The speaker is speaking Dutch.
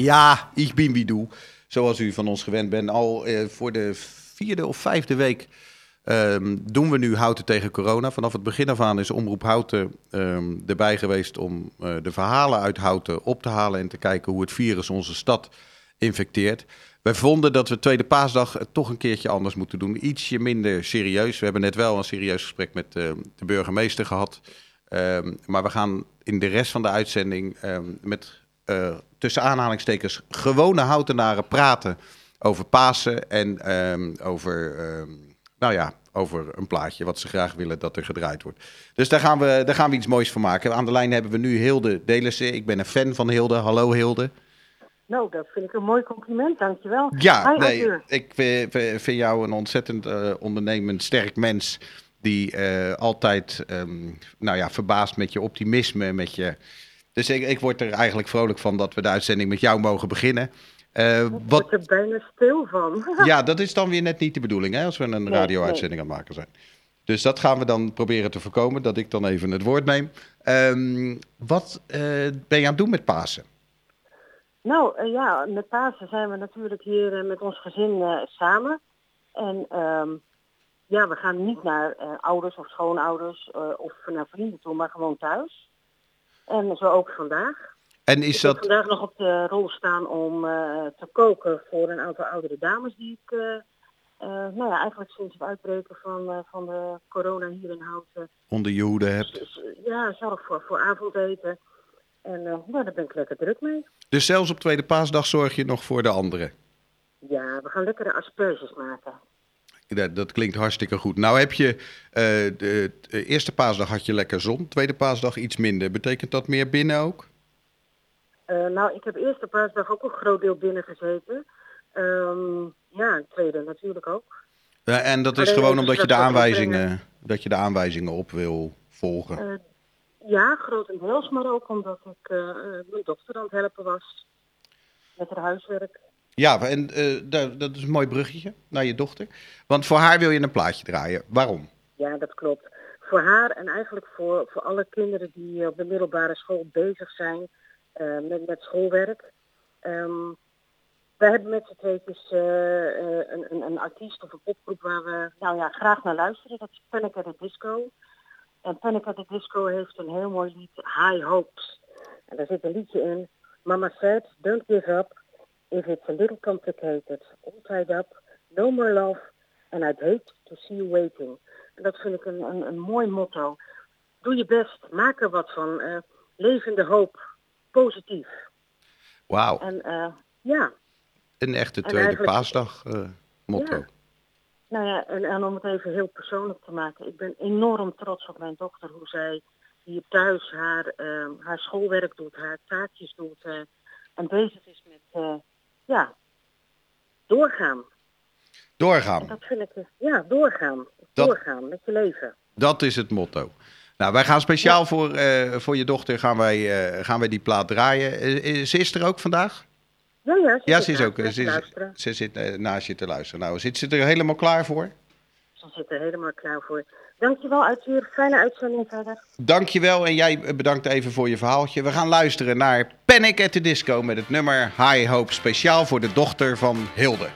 Ja, ik ben wie doe. Zoals u van ons gewend bent. Al eh, voor de vierde of vijfde week ehm, doen we nu Houten tegen corona. Vanaf het begin af aan is Omroep Houten ehm, erbij geweest om eh, de verhalen uit Houten op te halen en te kijken hoe het virus onze stad infecteert. Wij vonden dat we tweede paasdag het toch een keertje anders moeten doen. Ietsje minder serieus. We hebben net wel een serieus gesprek met eh, de burgemeester gehad. Ehm, maar we gaan in de rest van de uitzending ehm, met eh, tussen aanhalingstekens gewone houtenaren praten over Pasen en ehm, over, ehm, nou ja, over een plaatje wat ze graag willen dat er gedraaid wordt. Dus daar gaan we, daar gaan we iets moois van maken. Aan de lijn hebben we nu Hilde Delissen. Ik ben een fan van Hilde. Hallo Hilde. Nou, dat vind ik een mooi compliment, dankjewel. Ja, Hi, nee, ik vind, vind jou een ontzettend eh, ondernemend, sterk mens. Die eh, altijd ehm, nou ja, verbaast met je optimisme. Met je... Dus ik, ik word er eigenlijk vrolijk van dat we de uitzending met jou mogen beginnen. Eh, Ik wat, word er bijna stil van. ja, dat is dan weer net niet de bedoeling hè, als we een radio-uitzending aan het maken zijn. Dus dat gaan we dan proberen te voorkomen, dat ik dan even het woord neem. Ehm, wat eh, ben je aan het doen met Pasen? nou, eh, ja, met Pasen zijn we natuurlijk hier met ons gezin samen. En ehm, ja, we gaan niet naar ouders of schoonouders of naar vrienden toe, maar gewoon thuis. En zo ook vandaag. En Ik is heb dat... vandaag nog op de rol staan om eh, te koken voor een aantal oudere dames die ik, eh, eh, nou ja, eigenlijk sinds het uitbreken van, van de corona hier in Houten onder je hoede hebt. Ja, zorg voor, voor avondeten. En nou, daar ben ik lekker druk mee. Dus zelfs op tweede paasdag zorg je nog voor de anderen. Ja, we gaan lekkere asperges maken. Dat, dat klinkt hartstikke goed. Nou heb je, eh, de, de eerste paasdag had je lekker zon, tweede paasdag iets minder. Betekent dat meer binnen ook? Eh, nou, ik heb eerste paasdag ook een groot deel binnen gezeten. Ehm, ja, tweede natuurlijk ook. En dat is Alleen gewoon omdat je, de aanwijzingen, dat je de aanwijzingen op wil volgen. Eh, ja, grotendeels, maar ook omdat ik mijn dochter aan het helpen was met haar huiswerk. Ja, en eh, dat, is een mooi bruggetje naar je dochter. Want voor haar wil je een plaatje draaien. Waarom? Ja, dat klopt. Voor haar en eigenlijk voor, voor alle kinderen die op de middelbare school bezig zijn eh, met, met schoolwerk. Ehm, wij hebben met z'n tweetjes eh, een, een, een artiest of een popgroep waar we nou ja, graag naar luisteren. Dat is Panic at the Disco. En Panic at the Disco heeft een heel mooi lied, High Hopes. En daar zit een liedje in. Mama said, don't give up. If it's a little complicated, all tied up, no more love. And I'd hate to see you waiting. En dat vind ik een, een, een mooi motto. Doe je best, maak er wat van. eh leef in de hoop, positief. Wauw, En eh, ja, een echte tweede paasdag eh, motto. Ja. nou ja, en, en om het even heel persoonlijk te maken. Ik ben enorm trots op mijn dochter, hoe zij hier thuis haar, eh, haar schoolwerk doet, haar taakjes doet. eh, en bezig is met, eh, ja, doorgaan. Doorgaan, Dat vind ik, ja, doorgaan. Dat- Doorgaan met je leven. dat is het motto. Nou, wij gaan speciaal voor, eh, voor je dochter gaan wij, eh, gaan wij die plaat draaien. Eh, ze is er ook vandaag? Ja, ja, ze, Ja, ze is ook. Ze, is, ze zit naast je te luisteren. Nou, zit ze er helemaal klaar voor? Ze zit er helemaal klaar voor. Dankjewel, Arthur. Fijne uitzending verder. Dankjewel en jij bedankt even voor je verhaaltje. We gaan luisteren naar Panic at the Disco met het nummer High Hope speciaal voor de dochter van Hilde.